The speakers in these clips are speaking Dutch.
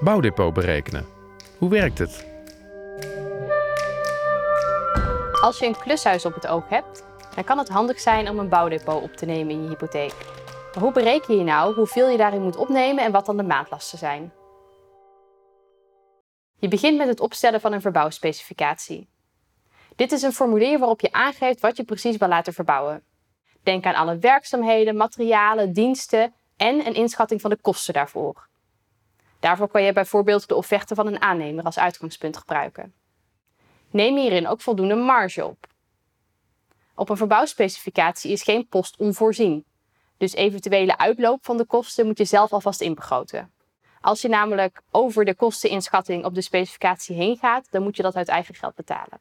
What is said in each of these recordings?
Bouwdepot berekenen. Hoe werkt het? Als je een klushuis op het oog hebt, dan kan het handig zijn om een bouwdepot op te nemen in je hypotheek. Maar hoe bereken je nou hoeveel je daarin moet opnemen en wat dan de maandlasten zijn? Je begint met het opstellen van een verbouwspecificatie. Dit is een formulier waarop je aangeeft wat je precies wil laten verbouwen. Denk aan alle werkzaamheden, materialen, diensten en een inschatting van de kosten daarvoor. Daarvoor kan je bijvoorbeeld de offerte van een aannemer als uitgangspunt gebruiken. Neem hierin ook voldoende marge op. Op een verbouwspecificatie is geen post onvoorzien. Dus eventuele uitloop van de kosten moet je zelf alvast inbegroten. Als je namelijk over de kosteninschatting op de specificatie heen gaat, dan moet je dat uit eigen geld betalen.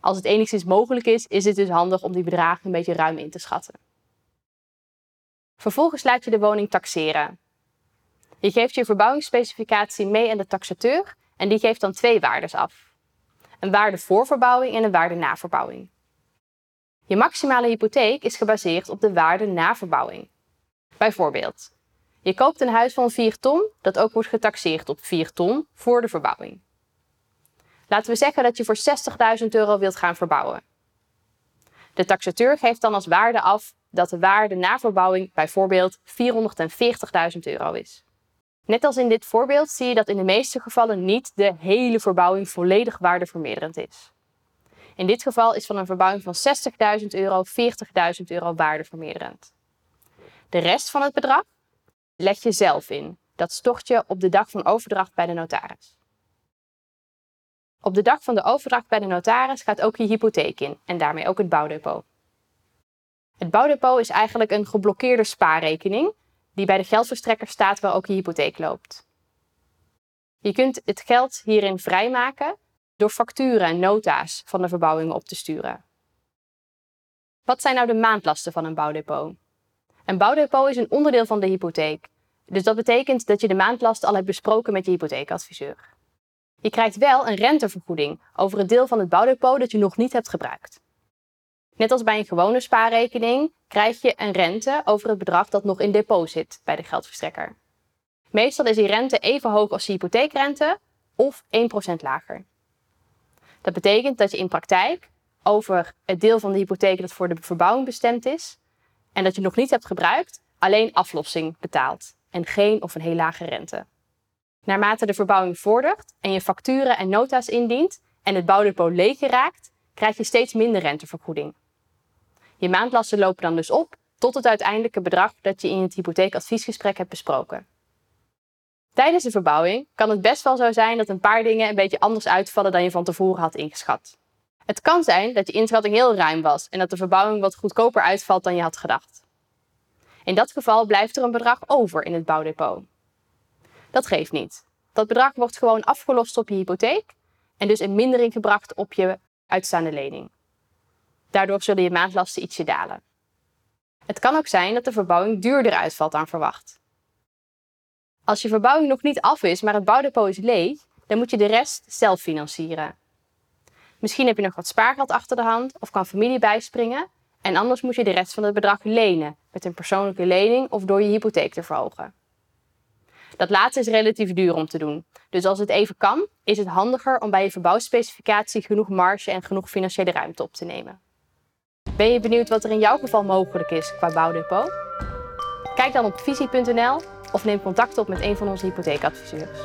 Als het enigszins mogelijk is, is het dus handig om die bedragen een beetje ruim in te schatten. Vervolgens laat je de woning taxeren. Je geeft je verbouwingsspecificatie mee aan de taxateur en die geeft dan twee waardes af. Een waarde voor verbouwing en een waarde na verbouwing. Je maximale hypotheek is gebaseerd op de waarde na verbouwing. Bijvoorbeeld, je koopt een huis van 4 ton dat ook wordt getaxeerd op 4 ton voor de verbouwing. Laten we zeggen dat je voor 60.000 euro wilt gaan verbouwen. De taxateur geeft dan als waarde af dat de waarde na verbouwing bijvoorbeeld 440.000 euro is. Net als in dit voorbeeld zie je dat in de meeste gevallen niet de hele verbouwing volledig waardevermeerderend is. In dit geval is van een verbouwing van 60.000 euro 40.000 euro waardevermeerderend. De rest van het bedrag leg je zelf in. Dat stort je op de dag van overdracht bij de notaris. Op de dag van de overdracht bij de notaris gaat ook je hypotheek in en daarmee ook het bouwdepot. Het bouwdepot is eigenlijk een geblokkeerde spaarrekening die bij de geldverstrekker staat waar ook je hypotheek loopt. Je kunt het geld hierin vrijmaken door facturen en nota's van de verbouwingen op te sturen. Wat zijn nou de maandlasten van een bouwdepot? Een bouwdepot is een onderdeel van de hypotheek. Dus dat betekent dat je de maandlast al hebt besproken met je hypotheekadviseur. Je krijgt wel een rentevergoeding over het deel van het bouwdepot dat je nog niet hebt gebruikt. Net als bij een gewone spaarrekening krijg je een rente over het bedrag dat nog in depot zit bij de geldverstrekker. Meestal is die rente even hoog als de hypotheekrente of 1% lager. Dat betekent dat je in praktijk over het deel van de hypotheek dat voor de verbouwing bestemd is en dat je nog niet hebt gebruikt, alleen aflossing betaalt en geen of een heel lage rente. Naarmate de verbouwing vordert en je facturen en nota's indient en het bouwdepot leeg raakt, krijg je steeds minder rentevergoeding. Je maandlasten lopen dan dus op tot het uiteindelijke bedrag dat je in het hypotheekadviesgesprek hebt besproken. Tijdens de verbouwing kan het best wel zo zijn dat een paar dingen een beetje anders uitvallen dan je van tevoren had ingeschat. Het kan zijn dat je inschatting heel ruim was en dat de verbouwing wat goedkoper uitvalt dan je had gedacht. In dat geval blijft er een bedrag over in het bouwdepot. Dat geeft niet. Dat bedrag wordt gewoon afgelost op je hypotheek en dus in mindering gebracht op je uitstaande lening. Daardoor zullen je maandlasten ietsje dalen. Het kan ook zijn dat de verbouwing duurder uitvalt dan verwacht. Als je verbouwing nog niet af is, maar het bouwdepot is leeg, dan moet je de rest zelf financieren. Misschien heb je nog wat spaargeld achter de hand of kan familie bijspringen en anders moet je de rest van het bedrag lenen met een persoonlijke lening of door je hypotheek te verhogen. Dat laatste is relatief duur om te doen. Dus als het even kan, is het handiger om bij je verbouwspecificatie genoeg marge en genoeg financiële ruimte op te nemen. Ben je benieuwd wat er in jouw geval mogelijk is qua bouwdepot? Kijk dan op visie.nl of neem contact op met een van onze hypotheekadviseurs.